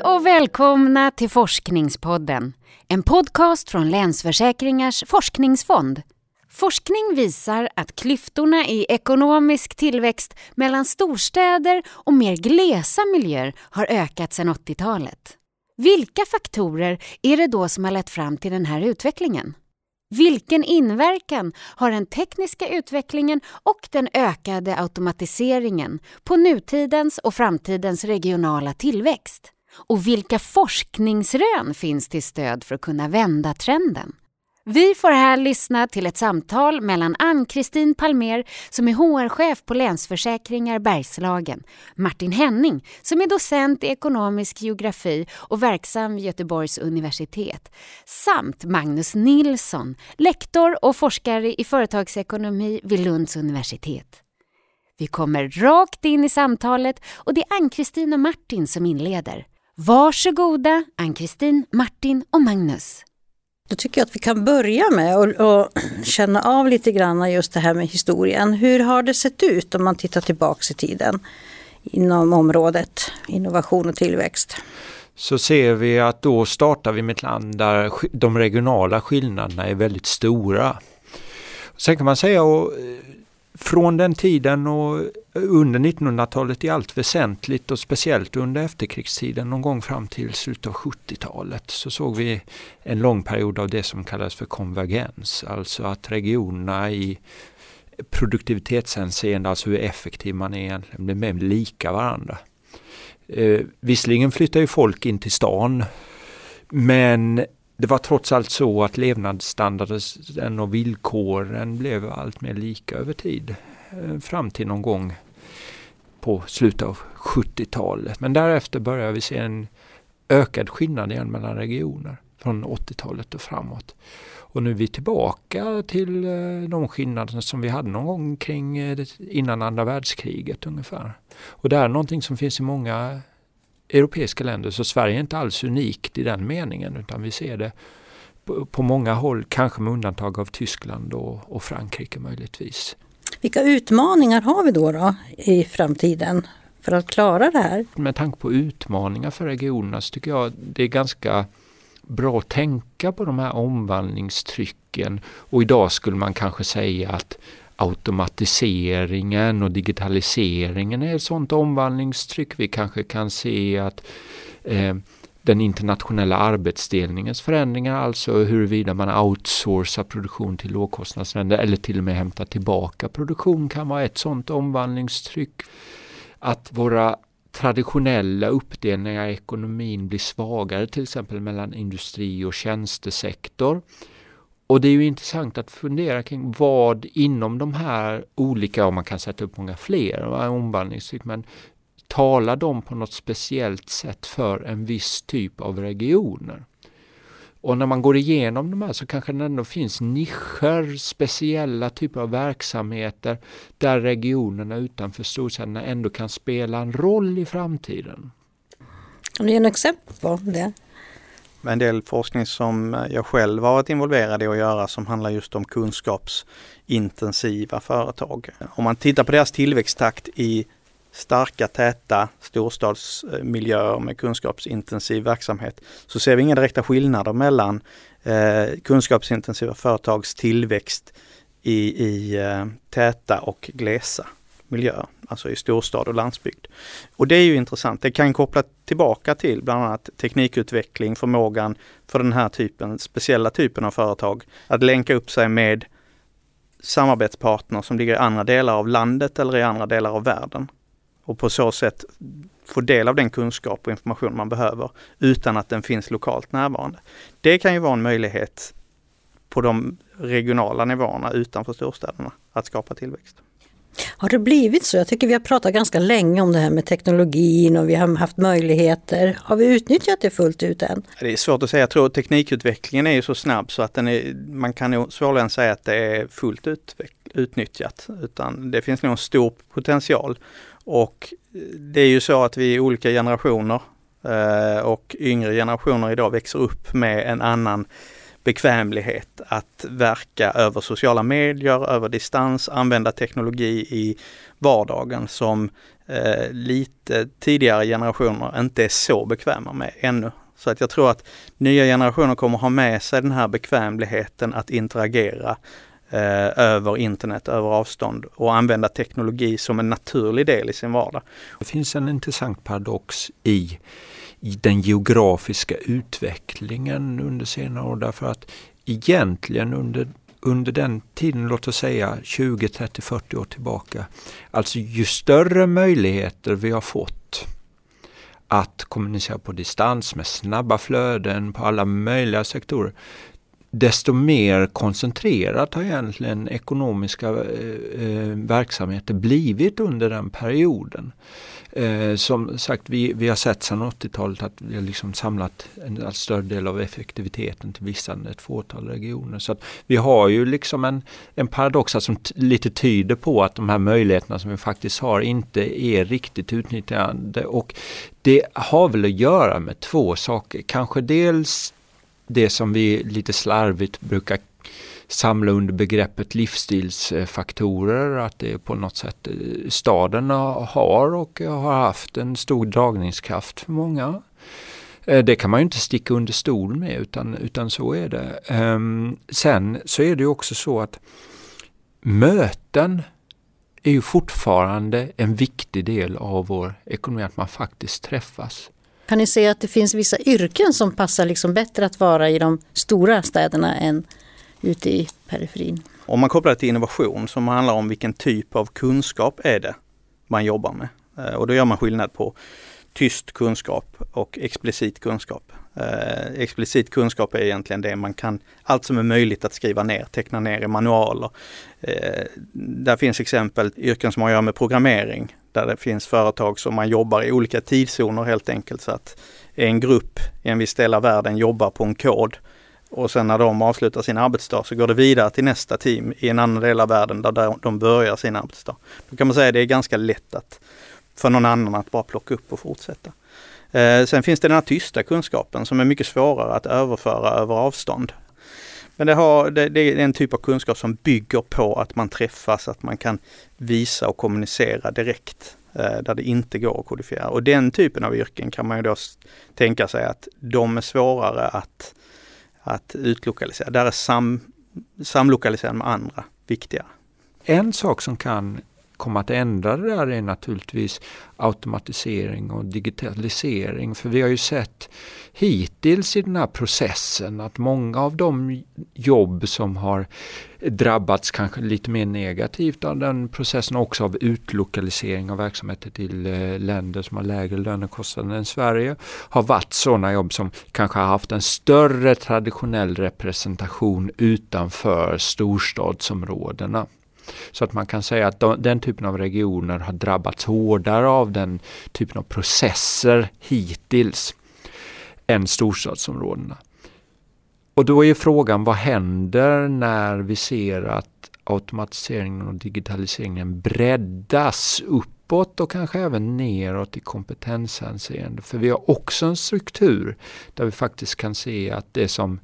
Hej och välkomna till Forskningspodden. En podcast från Länsförsäkringars forskningsfond. Forskning visar att klyftorna i ekonomisk tillväxt mellan storstäder och mer glesa miljöer har ökat sedan 80-talet. Vilka faktorer är det då som har lett fram till den här utvecklingen? Vilken inverkan har den tekniska utvecklingen och den ökade automatiseringen på nutidens och framtidens regionala tillväxt? Och vilka forskningsrön finns till stöd för att kunna vända trenden? Vi får här lyssna till ett samtal mellan Ann-Kristin Palmer som är HR-chef på Länsförsäkringar Bergslagen, Martin Henning som är docent i ekonomisk geografi och verksam vid Göteborgs universitet samt Magnus Nilsson, lektor och forskare i företagsekonomi vid Lunds universitet. Vi kommer rakt in i samtalet och det är Ann-Kristin och Martin som inleder. Varsågoda Ann-Kristin, Martin och Magnus. Då tycker jag att vi kan börja med att känna av lite grann just det här med historien. Hur har det sett ut om man tittar tillbaks i tiden inom området innovation och tillväxt? Så ser vi att då startar vi med ett land där de regionala skillnaderna är väldigt stora. Sen kan man säga att från den tiden och under 1900-talet i allt väsentligt och speciellt under efterkrigstiden någon gång fram till slutet av 70-talet så såg vi en lång period av det som kallas för konvergens. Alltså att regionerna i produktivitetshänseende, alltså hur effektiv man är egentligen, blev mer lika varandra. Eh, visserligen flyttar ju folk in till stan men det var trots allt så att levnadsstandarden och villkoren blev allt mer lika över tid. Eh, fram till någon gång på slutet av 70-talet. Men därefter börjar vi se en ökad skillnad igen mellan regioner från 80-talet och framåt. Och nu är vi tillbaka till eh, de skillnader som vi hade någon gång kring eh, innan andra världskriget ungefär. Och det är någonting som finns i många europeiska länder så Sverige är inte alls unikt i den meningen utan vi ser det på, på många håll, kanske med undantag av Tyskland och, och Frankrike möjligtvis. Vilka utmaningar har vi då, då i framtiden för att klara det här? Med tanke på utmaningar för regionerna så tycker jag det är ganska bra att tänka på de här omvandlingstrycken och idag skulle man kanske säga att automatiseringen och digitaliseringen är ett sådant omvandlingstryck. Vi kanske kan se att eh, den internationella arbetsdelningens förändringar, alltså huruvida man outsourcar produktion till lågkostnadsländer eller till och med hämtar tillbaka produktion kan vara ett sådant omvandlingstryck. Att våra traditionella uppdelningar i ekonomin blir svagare, till exempel mellan industri och tjänstesektor. Och det är ju intressant att fundera kring vad inom de här olika, och man kan sätta upp många fler omvandlingstryck, men talar de på något speciellt sätt för en viss typ av regioner? Och när man går igenom de här så kanske det ändå finns nischer, speciella typer av verksamheter där regionerna utanför storstäderna ändå kan spela en roll i framtiden. Kan du ge några exempel på det? En del forskning som jag själv har varit involverad i att göra som handlar just om kunskapsintensiva företag. Om man tittar på deras tillväxttakt i starka, täta storstadsmiljöer med kunskapsintensiv verksamhet så ser vi inga direkta skillnader mellan eh, kunskapsintensiva företags tillväxt i, i eh, täta och glesa miljöer, alltså i storstad och landsbygd. Och det är ju intressant. Det kan koppla tillbaka till bland annat teknikutveckling, förmågan för den här typen, speciella typen av företag att länka upp sig med samarbetspartner som ligger i andra delar av landet eller i andra delar av världen. Och på så sätt få del av den kunskap och information man behöver utan att den finns lokalt närvarande. Det kan ju vara en möjlighet på de regionala nivåerna utanför storstäderna att skapa tillväxt. Har det blivit så? Jag tycker vi har pratat ganska länge om det här med teknologin och vi har haft möjligheter. Har vi utnyttjat det fullt ut än? Det är svårt att säga. Jag tror att teknikutvecklingen är ju så snabb så att den är, man kan svårligen säga att det är fullt utnyttjat. Utan det finns nog en stor potential. Och eh, det är ju så att vi är olika generationer eh, och yngre generationer idag växer upp med en annan bekvämlighet att verka över sociala medier, över distans, använda teknologi i vardagen som eh, lite tidigare generationer inte är så bekväma med ännu. Så att jag tror att nya generationer kommer ha med sig den här bekvämligheten att interagera eh, över internet, över avstånd och använda teknologi som en naturlig del i sin vardag. Det finns en intressant paradox i, i den geografiska utvecklingen under senare år därför att egentligen under under den tiden, låt oss säga 20, 30, 40 år tillbaka. Alltså ju större möjligheter vi har fått att kommunicera på distans med snabba flöden på alla möjliga sektorer, desto mer koncentrerat har egentligen ekonomiska eh, eh, verksamheter blivit under den perioden. Eh, som sagt, vi, vi har sett sedan 80-talet att vi har liksom samlat en allt större del av effektiviteten till vissa, ett fåtal regioner. Så att vi har ju liksom en, en paradox som lite tyder på att de här möjligheterna som vi faktiskt har inte är riktigt utnyttjade. Och det har väl att göra med två saker. Kanske dels det som vi lite slarvigt brukar samla under begreppet livsstilsfaktorer, att det på något sätt eh, staden har och har haft en stor dragningskraft för många. Eh, det kan man ju inte sticka under stol med utan, utan så är det. Ehm, sen så är det ju också så att möten är ju fortfarande en viktig del av vår ekonomi, att man faktiskt träffas. Kan ni se att det finns vissa yrken som passar liksom bättre att vara i de stora städerna än ute i periferin? Om man kopplar det till innovation som handlar om vilken typ av kunskap är det man jobbar med. Eh, och då gör man skillnad på tyst kunskap och explicit kunskap. Eh, explicit kunskap är egentligen det man kan, allt som är möjligt att skriva ner, teckna ner i manualer. Eh, där finns exempel yrken som har att göra med programmering, där det finns företag som man jobbar i olika tidszoner helt enkelt. Så att en grupp i en viss del av världen jobbar på en kod och sen när de avslutar sin arbetsdag så går det vidare till nästa team i en annan del av världen där de börjar sin arbetsdag. Då kan man säga att det är ganska lätt att för någon annan att bara plocka upp och fortsätta. Eh, sen finns det den här tysta kunskapen som är mycket svårare att överföra över avstånd. Men det, har, det, det, är en typ av kunskap som bygger på att man träffas, att man kan visa och kommunicera direkt eh, där det inte går att kodifiera. Och den typen av yrken kan man ju då tänka sig att de är svårare att, att utlokalisera. Där är sam, samlokalisering med andra viktigare. En sak som kan komma att ändra det där är naturligtvis automatisering och digitalisering. För vi har ju sett hittills i den här processen att många av de jobb som har drabbats kanske lite mer negativt av den processen också av utlokalisering av verksamheter till eh, länder som har lägre lönekostnader än Sverige har varit sådana jobb som kanske har haft en större traditionell representation utanför storstadsområdena. Så att man kan säga att de, den typen av regioner har drabbats hårdare av den typen av processer hittills än storstadsområdena. Och då är frågan vad händer när vi ser att automatiseringen och digitaliseringen breddas uppåt och kanske även neråt i kompetenshänseende. För vi har också en struktur där vi faktiskt kan se att det som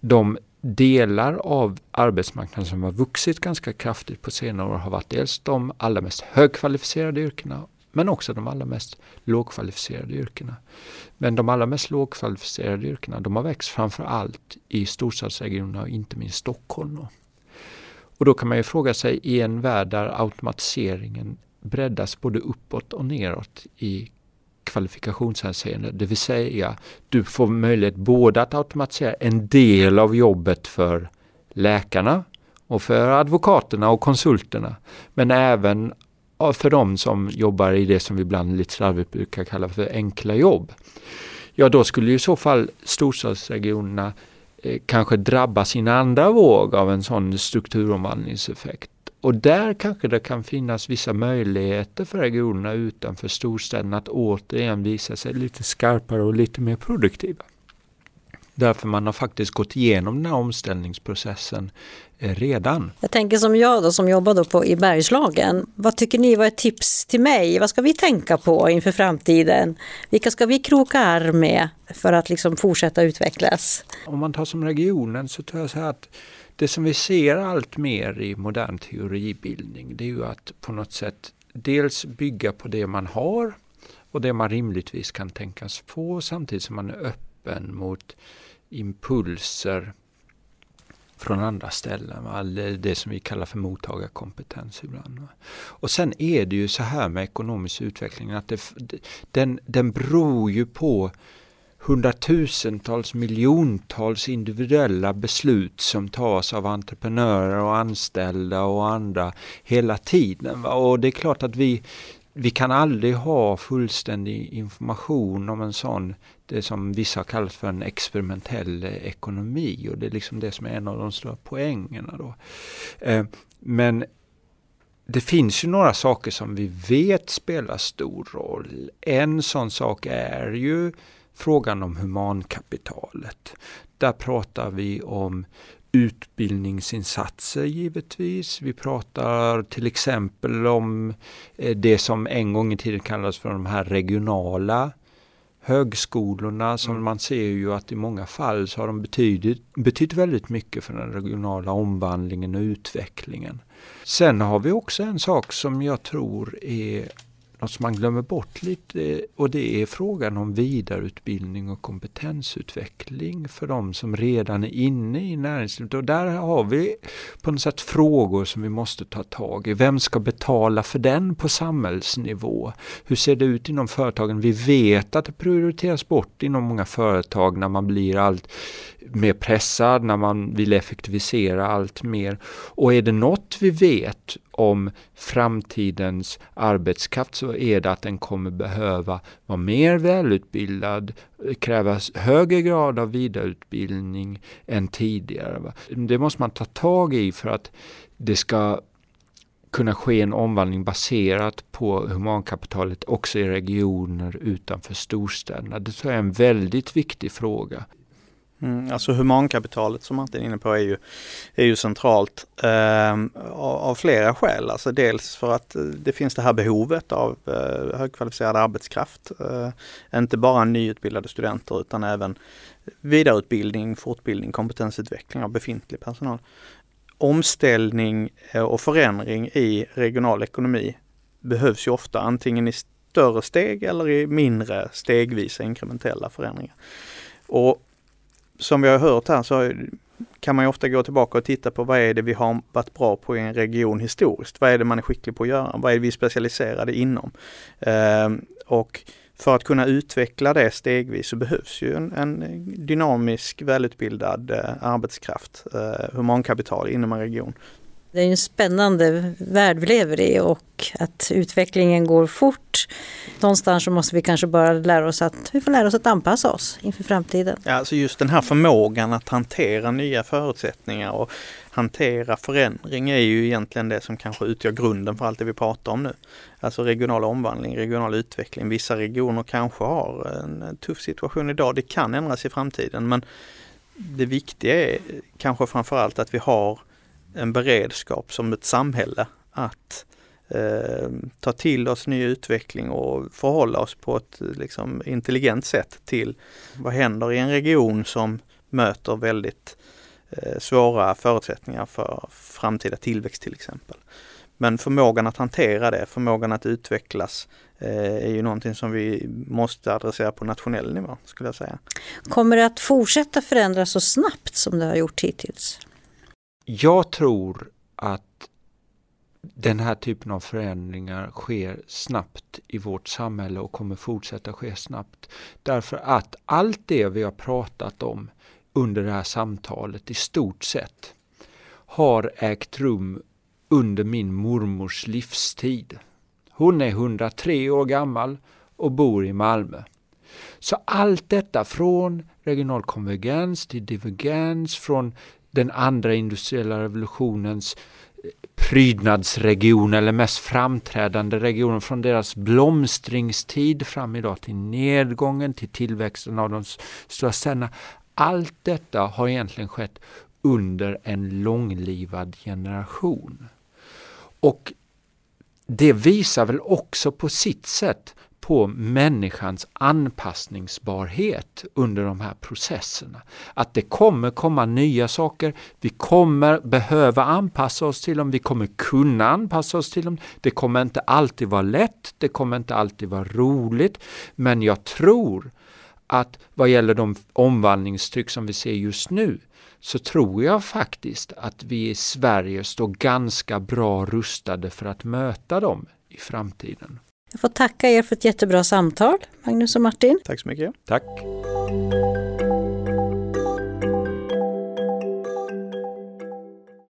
de delar av arbetsmarknaden som har vuxit ganska kraftigt på senare år har varit dels de allra mest högkvalificerade yrkena men också de allra mest lågkvalificerade yrkena. Men de allra mest lågkvalificerade yrkena de har växt framför allt i storstadsregionerna och inte minst Stockholm. Och då kan man ju fråga sig i en värld där automatiseringen breddas både uppåt och neråt i kvalifikationshänseende. Det vill säga du får möjlighet både att automatisera en del av jobbet för läkarna och för advokaterna och konsulterna. Men även för de som jobbar i det som vi ibland lite slarvigt brukar kalla för enkla jobb. Ja, då skulle i så fall storstadsregionerna eh, kanske i en andra våg av en sån strukturomvandlingseffekt. Och där kanske det kan finnas vissa möjligheter för regionerna utanför storstäderna att återigen visa sig lite skarpare och lite mer produktiva. Därför man har faktiskt gått igenom den här omställningsprocessen eh, redan. Jag tänker som jag då som jobbar då på, i Bergslagen. Vad tycker ni var ett tips till mig? Vad ska vi tänka på inför framtiden? Vilka ska vi kroka arm med för att liksom fortsätta utvecklas? Om man tar som regionen så tror jag så här att det som vi ser allt mer i modern teoribildning det är ju att på något sätt dels bygga på det man har och det man rimligtvis kan tänkas få samtidigt som man är öppen mot impulser från andra ställen. Det som vi kallar för mottagarkompetens ibland. Och sen är det ju så här med ekonomisk utveckling att det, den, den beror ju på hundratusentals, miljontals individuella beslut som tas av entreprenörer och anställda och andra hela tiden. Och det är klart att vi, vi kan aldrig ha fullständig information om en sån, det som vissa har kallat för en experimentell ekonomi och det är liksom det som är en av de stora poängerna. Då. Eh, men det finns ju några saker som vi vet spelar stor roll. En sån sak är ju frågan om humankapitalet. Där pratar vi om utbildningsinsatser givetvis. Vi pratar till exempel om eh, det som en gång i tiden kallades för de här regionala högskolorna som mm. man ser ju att i många fall så har de betydit, betytt väldigt mycket för den regionala omvandlingen och utvecklingen. Sen har vi också en sak som jag tror är något som man glömmer bort lite och det är frågan om vidareutbildning och kompetensutveckling för de som redan är inne i näringslivet. Och där har vi på något sätt frågor som vi måste ta tag i. Vem ska betala för den på samhällsnivå? Hur ser det ut inom företagen? Vi vet att det prioriteras bort inom många företag när man blir allt mer pressad, när man vill effektivisera allt mer. Och är det något vi vet om framtidens arbetskraft så är det att den kommer behöva vara mer välutbildad, kräva högre grad av vidareutbildning än tidigare. Det måste man ta tag i för att det ska kunna ske en omvandling baserat på humankapitalet också i regioner utanför storstäderna. Det tror jag är en väldigt viktig fråga. Mm, alltså humankapitalet som Martin är inne på är ju, är ju centralt eh, av, av, flera skäl. Alltså dels för att eh, det finns det här behovet av eh, högkvalificerad arbetskraft. Eh, inte bara nyutbildade studenter utan även vidareutbildning, fortbildning, kompetensutveckling av befintlig personal. Omställning eh, och förändring i regional ekonomi behövs ju ofta antingen i större steg eller i mindre stegvisa inkrementella förändringar. Och som vi har hört här så kan man ju ofta gå tillbaka och titta på vad är det vi har varit bra på i en region historiskt? Vad är det man är skicklig på att göra? Vad är det vi är specialiserade inom? Eh, och för att kunna utveckla det stegvis så behövs ju en, en dynamisk, välutbildad eh, arbetskraft, eh, humankapital inom en region det är en spännande värld vi lever i och att utvecklingen går fort. Någonstans så måste vi kanske bara lära oss att, vi får lära oss att anpassa oss inför framtiden. Ja, alltså just den här förmågan att hantera nya förutsättningar och hantera förändring är ju egentligen det som kanske utgör grunden för allt det vi pratar om nu. Alltså regional omvandling, regional utveckling. Vissa regioner kanske har en tuff situation idag. Det kan ändras i framtiden men det viktiga är kanske framförallt att vi har en beredskap som ett samhälle att eh, ta till oss ny utveckling och förhålla oss på ett liksom, intelligent sätt till vad händer i en region som möter väldigt eh, svåra förutsättningar för framtida tillväxt till exempel. Men förmågan att hantera det, förmågan att utvecklas eh, är ju någonting som vi måste adressera på nationell nivå skulle jag säga. Kommer det att fortsätta förändras så snabbt som det har gjort hittills? Jag tror att den här typen av förändringar sker snabbt i vårt samhälle och kommer fortsätta ske snabbt. Därför att allt det vi har pratat om under det här samtalet i stort sett har ägt rum under min mormors livstid. Hon är 103 år gammal och bor i Malmö. Så allt detta från regional konvergens till divergens, från den andra industriella revolutionens eh, prydnadsregion eller mest framträdande regionen från deras blomstringstid fram idag till nedgången, till tillväxten av de stora städerna. Allt detta har egentligen skett under en långlivad generation. Och det visar väl också på sitt sätt på människans anpassningsbarhet under de här processerna. Att det kommer komma nya saker, vi kommer behöva anpassa oss till dem, vi kommer kunna anpassa oss till dem. Det kommer inte alltid vara lätt, det kommer inte alltid vara roligt, men jag tror att vad gäller de omvandlingstryck som vi ser just nu så tror jag faktiskt att vi i Sverige står ganska bra rustade för att möta dem i framtiden. Jag får tacka er för ett jättebra samtal, Magnus och Martin. Tack så mycket. Tack!